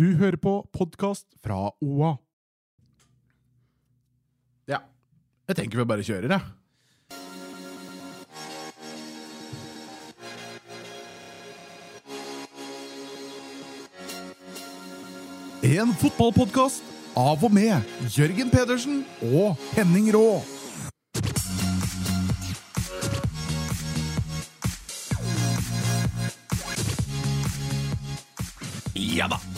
Du hører på podkast fra OA. Ja, jeg tenker vi bare kjører, jeg. En fotballpodkast av og med Jørgen Pedersen og Henning Rå. Ja da.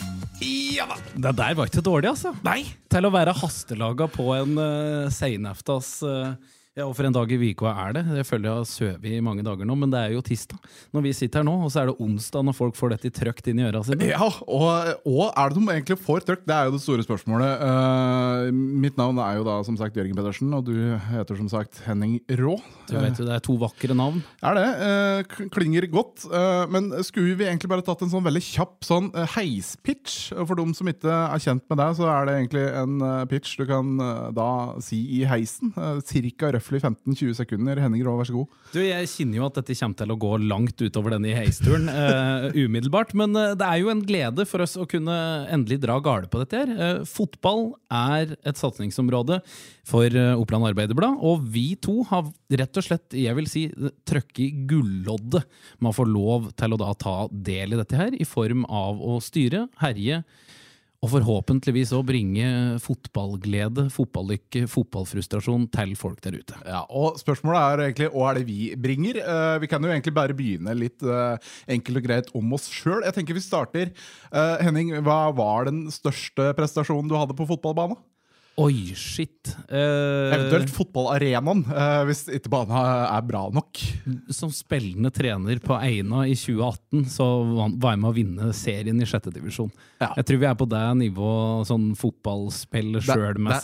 Ja da. Det der var ikke dårlig, altså. Nei. Til å være hastelaga på en uh, seinaftas uh, Ja, og for en dag i uka er det? Jeg føler jeg har sovet i mange dager nå, men det er jo tirsdag når vi sitter her nå, og så er det onsdag når folk får dette trøkt inn i øra sine. Ja, og, og er det de egentlig får trøkt? Det er jo det store spørsmålet. Uh, mitt navn er jo da som sagt Jørgen Pedersen, og du heter som sagt Henning Rå. Du vet jo, Det er to vakre navn. Er det. Uh, klinger godt. Uh, men skulle vi egentlig bare tatt en sånn veldig kjapp sånn eh, heispitch? For dem som ikke er kjent med deg, så er det egentlig en eh, pitch du kan eh, da si i heisen. Cirka røftlig 15-20 sekunder. Henning Rå, vær så god. Du, Jeg kjenner jo at dette kommer til å gå langt utover denne heisturen uh, umiddelbart. Men eh, det er jo en glede for oss å kunne endelig dra gale på dette her. Uh, fotball er et satsingsområde for Oppland Arbeiderblad, og vi to har rett og slett, jeg vil si, trøkket i gulloddet med å få lov til å da ta del i dette her, i form av å styre, herje, og forhåpentligvis å bringe fotballglede, fotballykke, fotballfrustrasjon til folk der ute. Ja, og Spørsmålet er egentlig hva er det vi bringer. Uh, vi kan jo egentlig bare begynne litt uh, enkelt og greit om oss sjøl. Jeg tenker vi starter. Uh, Henning, hva var den største prestasjonen du hadde på fotballbanen? Oi, shit. Uh, Eventuelt fotballarenaen, uh, hvis ikke banen er bra nok. som spillende trener på Eina i 2018, så var jeg med å vinne serien i sjette divisjon. Ja. Jeg tror vi er på det nivået sånn fotballspiller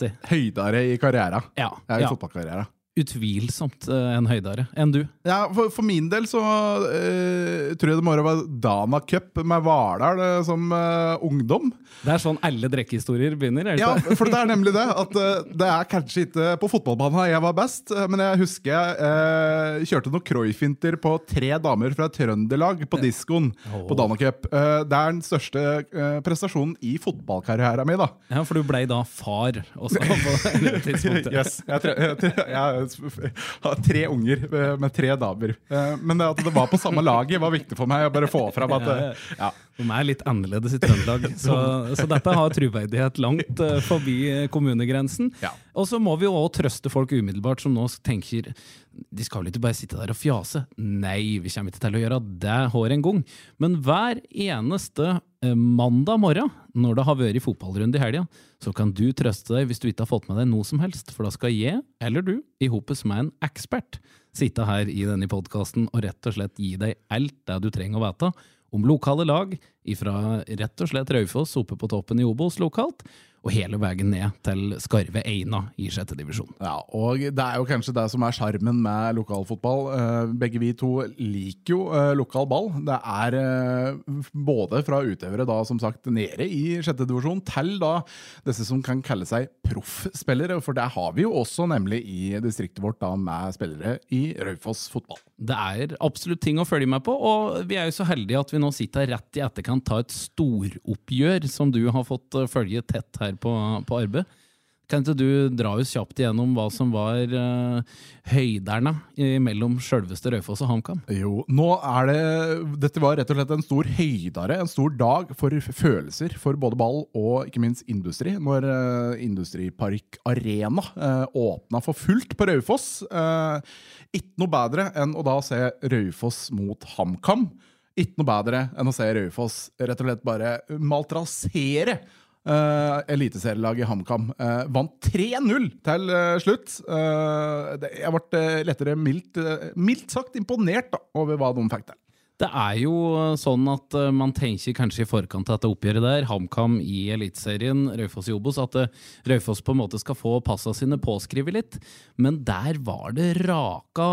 Det, det er høydere i karriera. Ja, Ja, i fotballkarriera. Utvilsomt eh, en høydere enn du. Ja, for, for min del så uh, tror jeg det må være Dana Cup med Hvaler eh, som uh, ungdom. Det er sånn alle drikkehistorier begynner. Er Ja, for det er nemlig det. At det er kanskje ikke på fotballbanen jeg var best, men jeg husker jeg eh, kjørte noen Croy-finter på tre damer fra Trøndelag på diskoen oh. på Dana Cup. Eh, det er den største prestasjonen i fotballkarrieren min, da. Ja, for du blei da far også på det tidspunktet. Yes, jeg, tror jeg, jeg har tre unger eh, med tre damer. Eh, Men det at det var på samme laget, var viktig for meg å bare få fram at eh, ja. De er litt annerledes i Trøndelag, så, så dette har troverdighet langt uh, forbi eh, kommunegrensen. Ja. Og så må vi jo også trøste folk umiddelbart som nå tenker de skal vel ikke bare sitte der og fjase? Nei, vi kommer ikke til å gjøre det hår en gang. Men hver eneste eh, mandag morgen, når det har vært fotballrunde i helga, så kan du trøste deg hvis du ikke har fått med deg noe som helst, for da skal jeg, eller du, i hopes med en ekspert, sitte her i denne podkasten og rett og slett gi deg alt det du trenger å vite om lokale lag ifra rett og slett Raufoss oppe på toppen i Obos lokalt, og hele veien ned til Skarve Eina i sjette divisjon. Ja, og det er jo kanskje det som er sjarmen med lokalfotball. Eh, Begge vi to liker jo eh, lokal ball. Det er eh, både fra utøvere da, som sagt, nede i sjette divisjon, til da disse som kan kalle seg proffspillere. For det har vi jo også nemlig i distriktet vårt da, med spillere i Raufoss fotball. Det er absolutt ting å følge med på, og vi er jo så heldige at vi nå sitter rett i etterkant av et storoppgjør som du har fått eh, følge tett her på, på arbeid. Kan ikke du dra oss kjapt igjennom hva som var uh, høyderne mellom sjølveste Raufoss og HamKam? Jo, nå er det Dette var rett og slett en stor høydare, en stor dag for følelser for både ball og ikke minst industri, når uh, Industripark Arena uh, åpna for fullt på Raufoss. Uh, ikke noe bedre enn å da se Raufoss mot HamKam. Ikke noe bedre enn å se Raufoss rett og slett bare maltrasere Uh, Eliteserielaget HamKam uh, vant 3-0 til uh, slutt. Uh, det, jeg ble lettere mildt, mildt sagt imponert da, over hva de fikk til. Det er jo sånn at eh, man tenker kanskje i forkant av dette oppgjøret der, HamKam i Eliteserien, Raufoss i Obos, at eh, Raufoss på en måte skal få passa sine påskrevet litt. Men der var det raka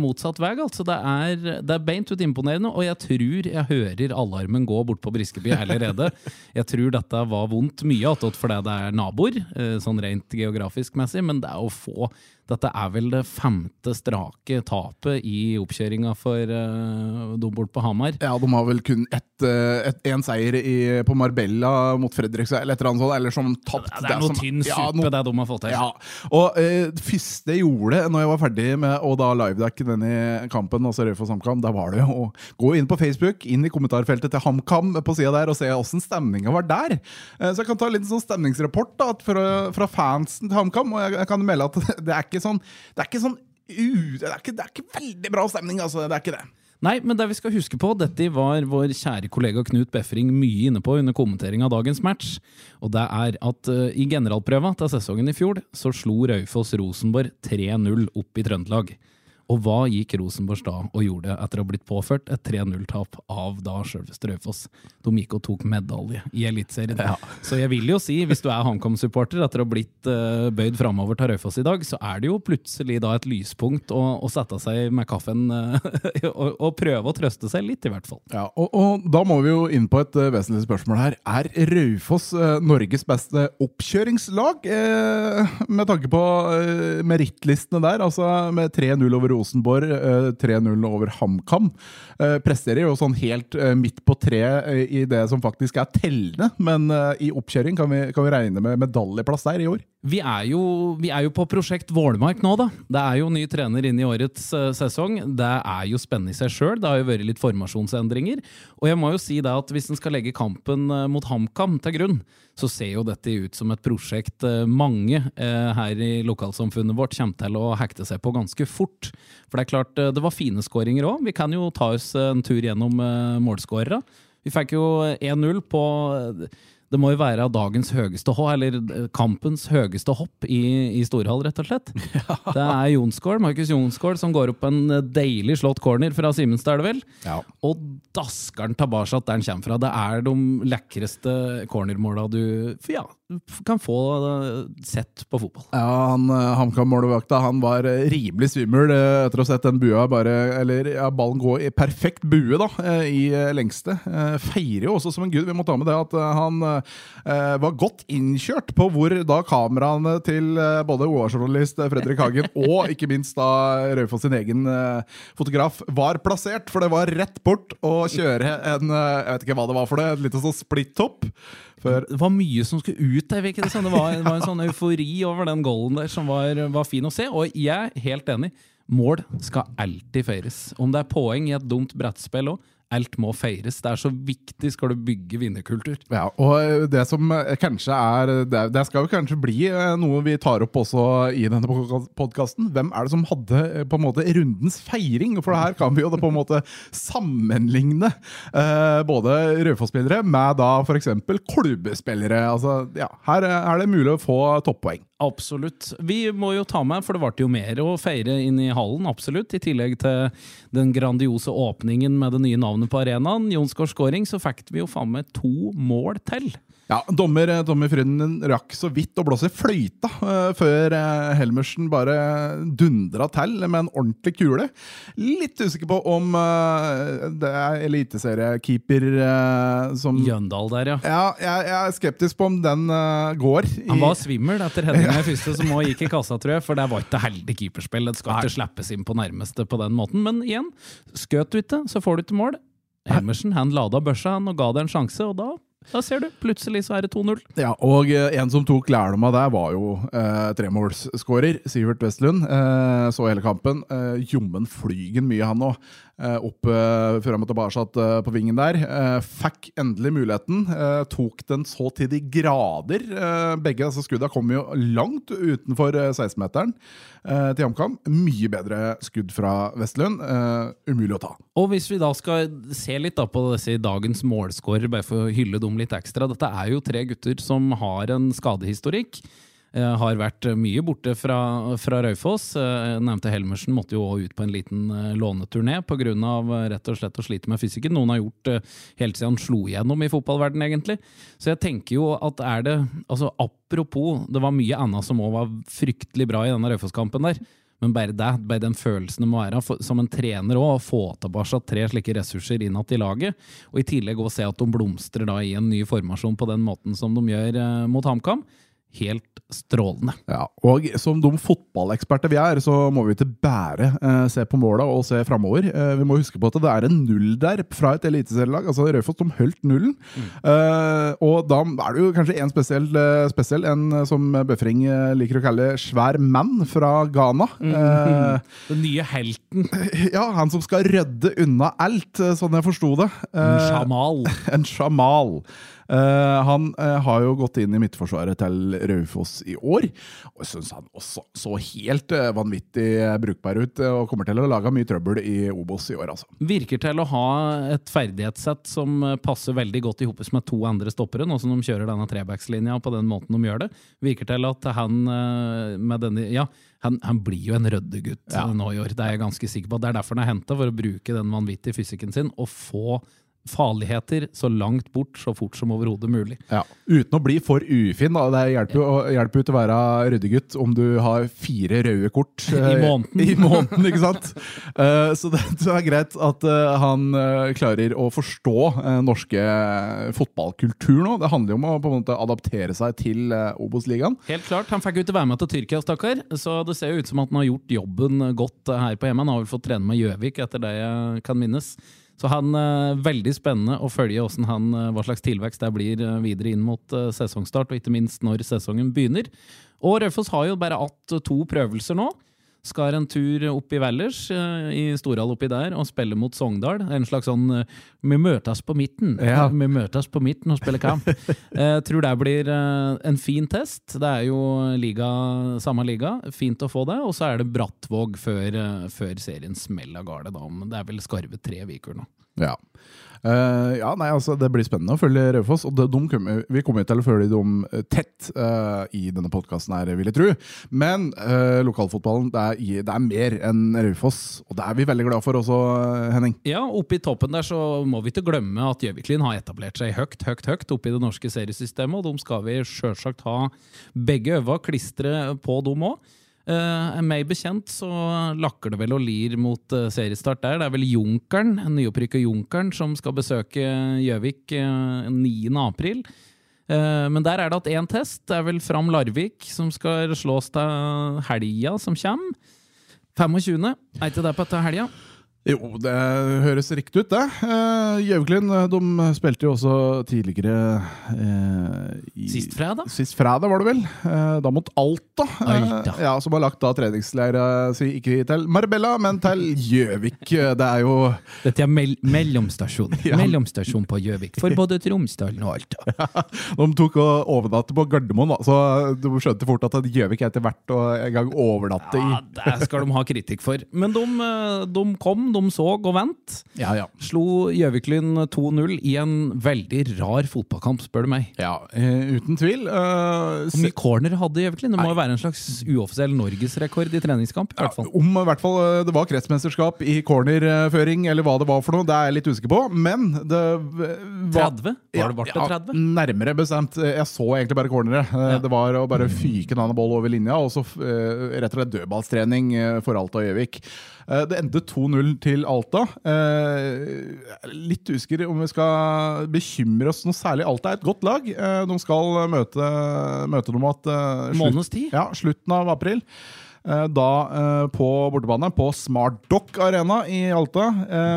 motsatt vei. Altså. Det er, det er beint ut imponerende, og jeg tror jeg hører alarmen gå bort på Briskeby allerede. Jeg tror dette var vondt mye attåt fordi det er naboer, eh, sånn rent geografisk messig, men det er å få Dette er vel det femte strake tapet i oppkjøringa for uh, de bort på Hamar. Ja, de har vel kun ett, eh, en seier i, på Marbella mot Fredrikstad, eller et eller annet sånt. Eller som tapt. Det er noe tynn suppe, ja, no, det de har fått til. Ja. Og uh, første jeg gjorde når jeg var ferdig med å da livedekke denne kampen, altså Raufoss HamKam, da var det å gå inn på Facebook, inn i kommentarfeltet til HamKam på sida der, og se åssen stemninga var der. Uh, så jeg kan ta en liten sånn stemningsrapport da, fra, fra fansen til HamKam, og jeg, jeg kan melde at det er ikke sånn Det er ikke sånn uh, det, er ikke, det er ikke veldig bra stemning, altså. Det er ikke det. Nei, men det vi skal huske på, dette var vår kjære kollega Knut Befring mye inne på under kommentering av dagens match. Og det er at uh, i generalprøva til sesongen i fjor så slo Raufoss Rosenborg 3-0 opp i Trøndelag. Og hva gikk Rosenborg da og gjorde etter å ha blitt påført et 3-0-tap av da sjølveste Raufoss? De gikk og tok medalje i Eliteserien. Ja. Så jeg vil jo si, hvis du er HamKam-supporter etter å ha blitt uh, bøyd framover til Raufoss i dag, så er det jo plutselig da et lyspunkt å, å sette seg med kaffen uh, og, og, prøve å trøste seg litt, i hvert fall. Ja, og, og da må vi jo inn på et uh, vesentlig spørsmål her. Er Raufoss Norges beste oppkjøringslag? med tanke på merittlistene der, altså med 3-0 over Rosenborg Rosenborg 3-0 eh, over HamKam. Eh, presterer jo sånn helt eh, midt på treet i det som faktisk er tellende, men i oppkjøring kan vi, kan vi regne med medaljeplass der i år. Vi er, jo, vi er, jo, på prosjekt Vålmark nå, da. Det er jo ny trener inn i årets uh, sesong. Det er jo spennende i seg sjøl. Det har jo vært litt formasjonsendringer. Og jeg må jo si det at hvis en skal legge kampen uh, mot HamKam til grunn, så ser jo dette ut som et prosjekt uh, mange her i lokalsamfunnet vårt kommer til å hekte seg på ganske fort. For det er klart, det var fine skåringer òg. Vi kan jo ta oss en tur gjennom målskårere. Vi fikk jo 1-0 på det må jo være dagens høyeste hopp, eller eh, kampens høyeste hopp i, i Storhall, rett og slett. Ja. Det er Jonsgaard, Markus Jonsgaard som går opp en eh, deilig slått corner fra Simenstad, er det vel? Ja. Og dasker den tilbake der den kommer fra. Det er de lekreste cornermåla du ja, kan få eh, sett på fotball. Ja, han HamKam-målvakta han var rimelig svimmel etter å ha sett den bua bare Eller ja, ballen gå i perfekt bue, da, i lengste. Feirer jo også som en gud. Vi må ta med det at han var godt innkjørt på hvor da kameraene til uh, både OA-journalist Fredrik Hagen og ikke minst da Raufoss sin egen fotograf var plassert. For det var rett bort å kjøre en jeg vet ikke hva det var for det, et lite sånn splitt-hopp. Det var mye som skulle ut der. Det, det, var, det var en sånn eufori over den golden der som var, var fin å se. Og jeg er helt enig. Mål skal alltid feires. Om det er poeng i et dumt brettspill òg, alt må feires. Det er så viktig skal du bygge vinnerkultur. Ja, og det som kanskje er Det skal jo kanskje bli eh, noe vi tar opp også i denne podkasten. Hvem er det som hadde eh, på en måte rundens feiring? For her kan vi jo på en måte sammenligne eh, både Raufoss-spillere med da f.eks. klubbespillere. Altså, ja, her er det mulig å få toppoeng. Absolutt. Vi må jo ta med, for det ble jo mer å feire inn i hallen, absolutt. I tillegg til den grandiose åpningen med det nye navnet på arenaen, Jonsgaard Skåring, så fikk vi jo faen meg to mål til. Ja, dommer dommer Fryden rakk så vidt å blåse fløyta uh, før uh, Helmersen bare dundra til med en ordentlig kule. Litt usikker på om uh, det er eliteseriekeeper som Jøndal der, ja. Ja, jeg, jeg, er skeptisk på om den går. Han var svimmel etter headinga i første, som òg gikk i kassa, tror jeg. For det var ikke heldig keeperspill. Det skal ikke slippes inn på nærmeste på den måten. Men igjen, skøt du ikke, så får du ikke mål. Helmersen han lada børsa og ga det en sjanse, og da da ser du, plutselig så er det 2-0. Ja, og eh, en som tok lærdom av det, var jo eh, tremålsskårer Sivert Westlund. Eh, så hele kampen. Eh, Jommen flygen mye, han òg. Eh, opp før han og tilbake uh, på vingen der. fikk endelig muligheten. tok den så til de grader. begge disse skudda kom jo langt utenfor 16-meteren til HamKam. Mye bedre skudd fra Vestlund. umulig å ta. Og hvis vi da skal se litt da på disse dagens målskårer, bare for å hylle dem litt ekstra. Dette er jo tre gutter som har en skadehistorikk. Eh, har vært mye borte fra, fra Raufoss. Uh, nevnte Helmersen måtte jo også ut på en liten låneturné pga. rett og slett å slite med fysikken. Noen har gjort helt siden han slo igjennom i fotballverden egentlig. Så jeg tenker jo at er det altså Apropos, det var mye annet som òg var fryktelig bra i denne Raufoss-kampen der. Men bare det, bare den følelsen det må være som en trener òg, å få tilbake tre slike ressurser innad i laget, og i tillegg å se at de blomstrer da i en ny formasjon på den måten som de gjør mot HamKam, helt strålende. Ja, og som de fotballeksperter vi er, så må vi ikke bare eh, se på måla og se framover. Eh, vi må huske på at det er en null der fra et eliteserielag. Altså Raufoss de holdt nullen. Eh, og da er det jo kanskje en spesiell, eh, spesiell en eh, som Befring eh, liker å kalle svær mann fra Ghana. Eh, Den nye helten, ja, han som skal rydde unna alt, sånn jeg forsto det. Eh, sjamal. en sjamal. Eh, han uh, har jo gått inn i midtforsvaret til Raufoss i år. Og jeg syns han også så helt uh, vanvittig brukbar ut, og kommer til å lage mye trøbbel i Obos i år, altså. Virker til å ha et ferdighetssett som passer veldig godt i hopes med to andre stoppere, nå som de kjører denne trebackslinja på den måten de gjør det. Virker til at han med denne Ja, han, han blir jo en røddegutt Ja. nå i år, det er jeg ganske sikker på. Det er derfor han er henta, for å bruke den vanvittige fysikken sin og få farligheter så langt bort så fort som overhodet mulig. Ja. Uten å bli for ufin. Da. Det hjelper jo hjelper ut å være ryddegutt om du har fire røde kort eh, I måneden. I måneden, ikke sant? Eh, så det, det er greit at eh, han klarer å forstå norske fotballkultur nå. Det handler jo om å på en måte adaptere seg til Obos-ligaen. Helt klart, Han fikk jo ikke være med til Tyrkia, stakkar. Så det ser jo ut som at han har gjort jobben godt her på hjemme. Han har vel fått trene med Gjøvik, etter det jeg kan minnes. Så han eh, veldig spennende å følge han, eh, hva slags tilvekst det blir eh, videre inn mot sesongstart, og ikke minst når sesongen begynner. Og Raufoss har jo bare hatt to prøvelser nå. Skal en tur opp i Valdres, eh, i Storhall oppi der, og spille mot Sogndal. En slags sånn eh, Vi møtes på midten. Ja. Vi møtes på midten og spiller kamp. Jeg tror det blir eh, en fin test. Det er jo liga, samme liga. Fint å få det. Og så er det Brattvåg før, eh, før serien smeller av gårde. det er vel skarve tre uker nå. Ja. Eh, ja, nei, altså Det blir spennende å følge Raufoss. Og vi kommer til å følge dem tett uh, i denne podkasten, vil jeg tro. Men uh, lokalfotballen det er, det er mer enn Raufoss, og det er vi veldig glad for også, Henning. Ja, oppe i toppen der så må vi ikke glemme at Gjøviklyn har etablert seg høyt, høyt, høyt oppe i det norske seriesystemet, og de skal vi sjølsagt ha begge øva klistre på dem òg. Uh, meg bekjent så lakker det vel og lir mot uh, seriestart der. Det er vel Junkeren, en nyopprykka Junkeren, som skal besøke Gjøvik uh, 9. april. Eh, men der er det én test. Det er vel Fram Larvik som skal slås til helga som kommer. 25. Er ikke det på helga? Jo, det høres riktig ut, det. Uh, eh, de spilte jo også tidligere eh, i, Sist fredag? Sist fredag, var det vel. Eh, da mot Alta. Eh, ja, Som har lagt da treningsleira si ikke til Marbella, men til Gjøvik. Eh, Det er jo Dette er mell mellomstasjon. Ja. Mellomstasjon på Gjøvik. For både Tromsdalen og Alta. De tok og overnatte på Gardermoen, da, så de skjønte fort at Gjøvik er etter hvert og en gang overnatte i Ja, det skal de ha kritikk for. Men de, eh, de kom, de så og vent. Ja, ja. Slo Gjøviklyn 2-0 i en veldig rar fotballkamp, spør du meg. ja uh, uten tvil. Eh, Hvor mye corner hadde Gjøviklyn? Det må jo være en slags uoffisiell norgesrekord i treningskamp. i hvert fall. Om i hvert fall eh, det var kretsmesterskap i cornerføring, eller hva det var for noe, det er jeg litt usikker på. Men det var 30? Var det det 30? nærmere bestemt. Jeg så egentlig bare cornere. Ja. Det var å bare fyke en annen boll over linja, og så rett og slett dødballstrening for Alta og Gjøvik. Det endte 2-0 til Alta. Eh, Litt usikker om vi skal bekymre oss noe særlig. Alta er et godt lag. Eh, De skal møte, møte dem igjen eh, slutt- ja, slutten av april. Eh, Da eh, på bortebane, på Smart Dock Arena i Alta.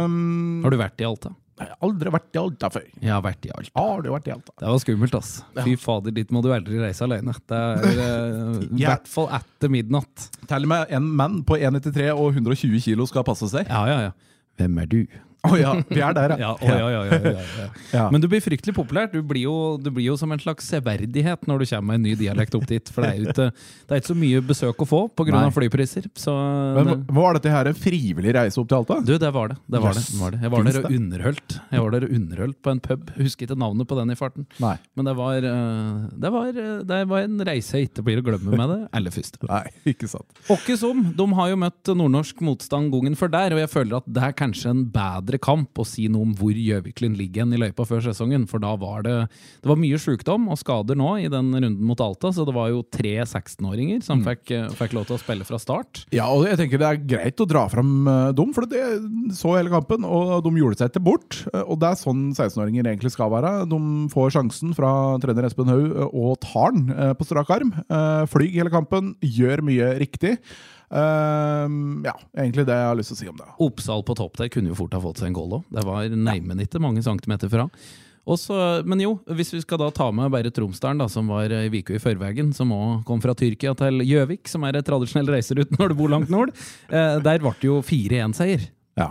Um, Har du vært i Alta? Jeg har aldri vært i Alta før. Jeg har vært i Alta. Har du vært i Alta? Det var skummelt, ass. Fy fader, dit må du aldri reise alene. Det er eh, i Ja. hvert fall etter midnatt. Og med en mann på 1,93 og 120 kilo skal passe seg. Ja, ja, ja. Hvem er du? Å ja, vi er der, Ja, ja, ja, ja, ja. Men du blir fryktelig populær. Du blir, jo, du blir jo som en slags severdighet når du kommer med en ny dialekt opp dit. For det er ikke, det er ikke så mye besøk å få pga. Flypriser. Så Men det, Var dette her en frivillig reise opp til Alta? du, det var det. det, var Yes. det, var det. Jeg var Finns der og underholdt. Jeg var der og underholdt på en pub. Husker ikke navnet på den i farten. Nei. Men det var, eh, det var, det var en reise jeg ikke blir å glemme med det aller første. Nei, ikke sant. Åkke som, de har jo møtt nordnorsk motstand gangen før der, og jeg føler at det er kanskje en bedre bedre kamp og si noe om hvor Gjøviklund ligger i løypa før sesongen. For da var det Det var mye sjukdom og skader nå i den runden mot Alta, så det var jo tre 16-åringer som fikk, eh, fikk lov til å spille fra start. Ja, og jeg tenker det er greit å dra fram uh, dem, for det så hele kampen, og de gjorde seg ikke bort. Uh, og det er sånn 16-åringer egentlig skal være. De får sjansen fra trener Espen Haug og tar den på strak arm. Flyg hele kampen, gjør mye riktig. Uh, ja, egentlig det jeg har lyst til å si om det. Oppsal på topp der kunne jo fort ha fått seg en goal òg. Det var neimen ikke mange centimeter fra. Også, men jo, hvis vi skal da ta med bare Tromsdalen, da, som var i Viku i Førvegen, som òg kom fra Tyrkia til Gjøvik, som er et tradisjonell reiserute når du bor langt nord, eh, der ble det jo 4-1-seier. Ja.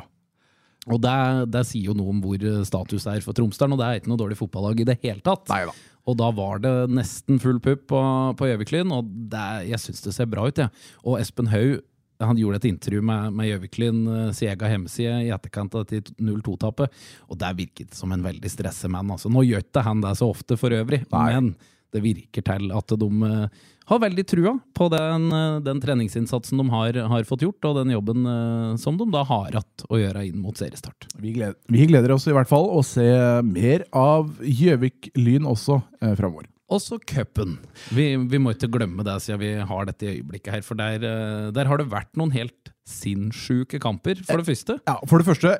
Og det, det sier jo noe om hvor status det er for Tromsdalen, og det er ikke noe dårlig fotballag i det hele tatt. Neida. Og da var det nesten full pupp på, på Gjøviklyn, og det, jeg syns det ser bra ut. Ja. Og Espen Haug han gjorde et intervju med, med Gjøviklyn uh, sin egen hjemmeside i etterkant av dette 0-2-tapet, og der virket som en veldig stresset mann. Altså. Nå gjør ikke han det så ofte for øvrig, Nei. men det virker til at de uh, har veldig trua på den, uh, den treningsinnsatsen de har, har fått gjort, og den jobben uh, som de da har hatt å gjøre inn mot seriestart. Vi gleder, vi gleder oss i hvert fall å se mer av Gjøvik-Lyn også eh, framover. Også cupen. Vi, vi må ikke glemme det siden vi har dette i øyeblikket her. For der, eh, der har det vært noen helt sinnssyke kamper, for det første. Ja, For det første,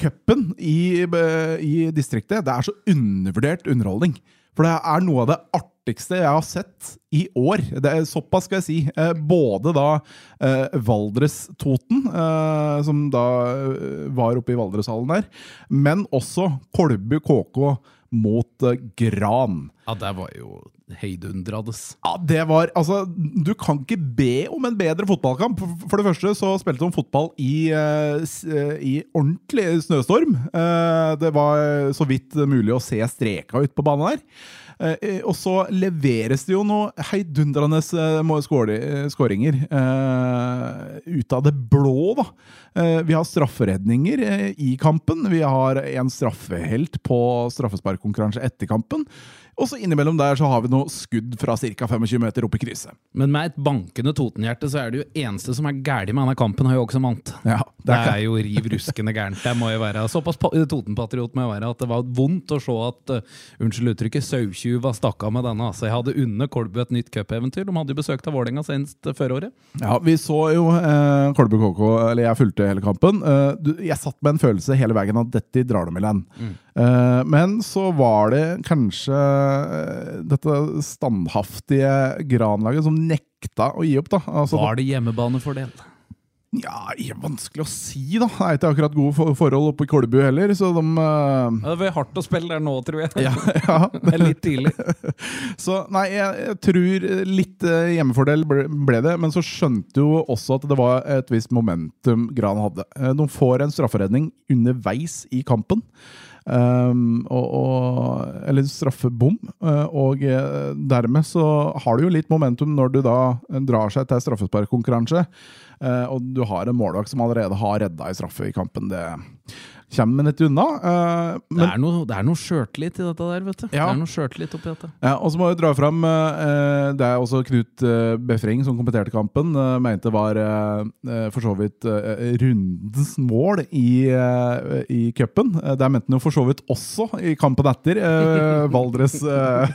cupen i, eh, i distriktet det er så undervurdert underholdning. For det er noe av det artigste jeg har sett i år. Det er Såpass skal jeg si. Eh, både da eh, Valdres-Toten, eh, som da eh, var oppe i Valdreshallen der, men også Kolbu KK mot eh, Gran. Ja, det var jo heidundrades. Ja, det var Altså, du kan ikke be om en bedre fotballkamp. For- det første så spilte de fotball i, eh, i ordentlig snøstorm. Det var så vidt mulig å se streka ut på banen der. Eh, Og så leveres det jo noe heidundrende eh, eh, skåringer eh, ut av det blå, da. Eh, Vi har strafferedninger eh, i kampen. Vi har en straffehelt på straffesparkkonkurranse etter kampen. Og så innimellom der så har vi noe skudd fra ca. 25 meter opp i krysset. Men med et bankende Totenhjerte så er det jo eneste som er gærent med denne kampen, har jo også vant. Ja, Det er jo riv ruskende gærent. Det må jo være Såpass pa- Totenpatriot må jeg være at det var vondt å se at uh, unnskyld uttrykket, sauetjuva stakk av med denne. Altså, jeg hadde unnet Kolbu et nytt cupeventyr. De hadde jo besøkt av Vålerenga senest føråret. før året. Ja, vi så jo eh, Kolbu KK, eller jeg fulgte hele kampen. Uh, du, jeg satt med en følelse hele veien at dette drar dem i land. Eh, men så var det kanskje eh, dette standhaftige Granlaget som nekta å gi opp, da. Altså, Var det hjemmebanefordel? ja, det er vanskelig å si, da. Det er ikke akkurat gode forhold oppe i Kolbu heller, så de uh... Det blir hardt å spille der nå, tror jeg. ja, ja, Det er litt tidlig. Så nei, jeg, jeg tror litt uh, hjemmefordel ble, ble det, men så skjønte jo også at det var et visst momentum Gran hadde. Eh, De får en strafferedning underveis i kampen. Um, og, og, eller straffebom. eh, og eh, dermed så har du jo litt momentum når du da drar seg til straffesparkkonkurranse. eh, og du har en målvakt som allerede har redda i straffe i kampen. Det kommer man ikke unna. eh, Det er noe, det er noe sjøltillit i dette der, vet du. Ja. Det er noe sjøltillit oppi dette. Ja, og så må vi dra fram uh, Det er også Knut uh, Befring som kompeterte kampen. Uh, mente var eh, eh, for så vidt eh, rundens mål i, uh, i cupen. Eh, der mente han jo for så vidt også i kampen etter. eh, Valdres uh,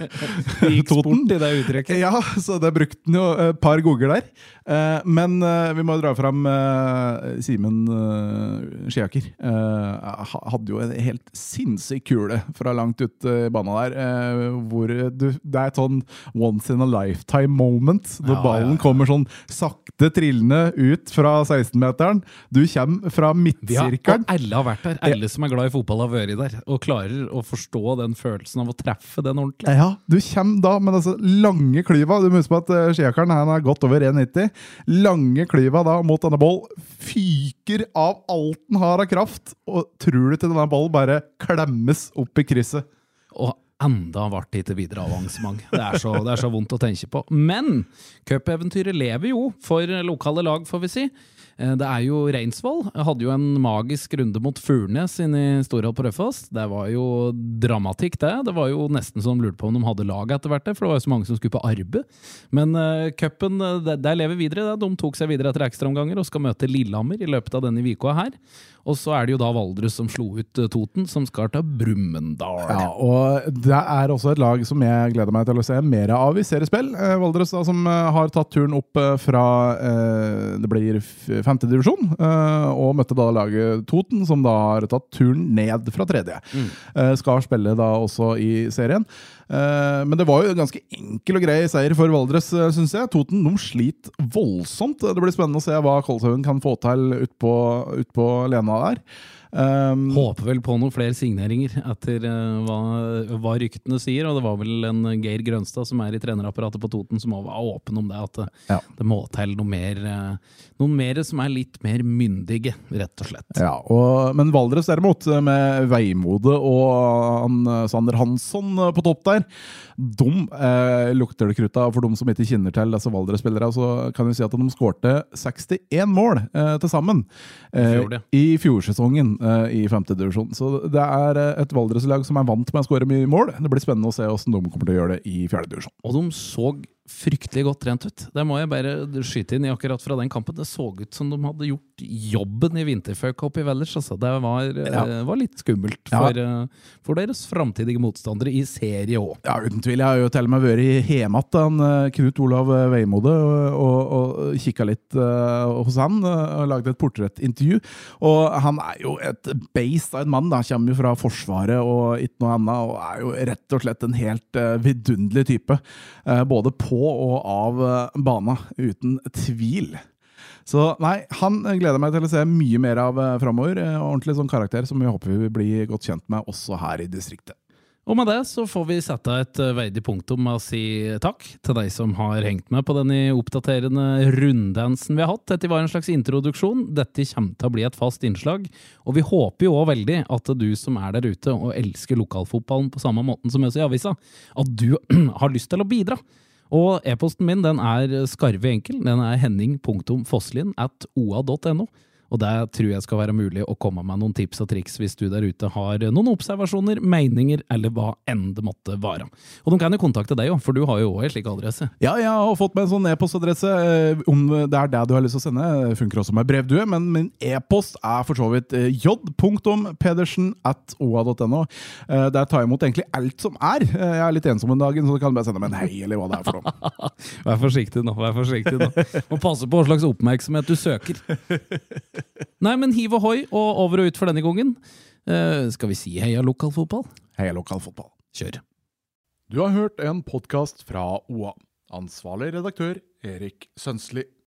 i det uttrykket. Ja, så det brukte han jo et par goger der. Eh, men eh, vi må dra fram eh, Simen uh, Skiaker. Eh, ha- hadde jo en helt sinnssyk kule fra langt ut i banen der. eh, hvor du, det er et sånn once in a lifetime moment. Når Ja, ballen ja, ja. kommer sånn sakte trillende ut fra 16-meteren. Du kommer fra midtsirkelen. Ja, alle har vært der. Alle som er glad i fotball, har vært der. Og klarer å forstå den følelsen av å treffe den ordentlig. Ja, du kommer da med disse lange klyva. Du må huske på at uh, skiakeren han er godt over 1,90. Lange klyva da mot denne ball. Fyker av alt den har av kraft. Og tror du til denne ballen bare klemmes opp i krysset? Og enda ble det ikke videre avansement. Det er, så, det er så vondt å tenke på. Men cupeventyret lever jo for lokale lag, får vi si. Eh, Det er jo Reinsvoll. Hadde jo en magisk runde mot Furnes inne i Storhall på Rødfoss. Det var jo dramatikk, det. Det var jo nesten så de lurte på om de hadde lag etter hvert, for det var jo så mange som skulle på arbeid. Men uh, der, lever videre. Det. De tok seg videre etter ekstraomganger og skal møte Lillehammer i løpet av denne uka her. Og så er det jo da Valdres som slo ut Toten, som skal til Brumunddal. Ja, og Det er også et lag som jeg gleder meg til å se mer av i seriespill. Valdres da, som har tatt turen opp fra det blir f- femtedivisjon, divisjon, og møtte da laget Toten, som da har tatt turen ned fra tredje. Mm. skal spille da også i serien. Eh, men det var jo en ganske enkel og grei seier for Valdres, uh, syns jeg. Toten de sliter voldsomt. Det blir spennende å se hva Kolshaugen kan få til utpå ut på Lena der. Um, Håper vel på noen flere signeringer etter uh, hva, hva ryktene sier. Og det var vel en Geir Grønstad som er i trenerapparatet på Toten, som var åpen om det. At det, Ja. det må til noe mer, uh, noen mer som er litt mer myndige, rett og slett. Ja, og, Men Valdres derimot, med Veimode og han, Sander Hansson på topp der, de uh, lukter det krutt av. For de som ikke kjenner til disse Valdres-spillere, så kan vi si at de skårte 61 mål eh, til sammen eh, i fjorsesongen eh, i femtedivisjon. Så det er eh, et Valdres-lag som er vant med å skåre mye mål. Det blir spennende å se hvordan de kommer til å gjøre det i fjerdedivisjon. Og de så fryktelig godt trent ut. Det må jeg bare skyte inn i akkurat fra den kampen. Det så ut som de hadde gjort jobben i vinterføycup i Vellers. Altså. Det var, eh, Ja. var litt skummelt Ja. for, eh, for deres framtidige motstandere i serie òg. Ja, uten tvil. Jeg har jo til og med vært i Hemat, han, eh, Knut Olav Veimode, og, og, og kikka litt uh, hos han. og Lagde et portrettintervju. Og han er jo et beist av en mann. da, Han kommer jo fra Forsvaret og ikke noe annet, og er jo rett og slett en helt uh, vidunderlig type. Uh, både på og av uh, bana, uten tvil. Så nei, han gleder meg til å se mye mer av uh, framover. Uh, ordentlig sånn karakter som vi håper vi blir godt kjent med også her i distriktet. Og med det så får vi sette et eh, verdig punktum med å si takk til deg som har hengt med på denne oppdaterende runddansen vi har hatt. Dette var en slags introduksjon. Dette kommer til å bli et fast innslag. Og vi håper jo òg veldig at du som er der ute og elsker lokalfotballen på samme måten som oss i avisa, at du har lyst til å bidra. Og e-posten min den er skarve enkel. Den er henning.fosslien at oa.no. Og det tror jeg skal være mulig å komme med noen tips og triks hvis du der ute har noen observasjoner, meninger eller hva enn det måtte være. Og de kan jo kontakte deg òg, for du har jo òg en slik adresse. Ja, jeg har fått meg en sånn e-postadresse. eh, Om det er det du har lyst til å sende, funker også med brevdue, men min e-post er for så vidt eh, j.pedersen at oa.no. Eh, Der tar jeg imot egentlig alt som er. Jeg er litt ensom en dagen, så du kan bare sende meg en hei, eller hva det er for noe. Vær forsiktig nå. vær forsiktig nå. Må passe på hva slags oppmerksomhet du søker. Nei, men hiv ohoi, og over og ut for denne gangen. Uh, skal vi si heia lokalfotball? Heia lokalfotball. Kjør. Du har hørt en podkast fra OA. Ansvarlig redaktør Erik Sønsli.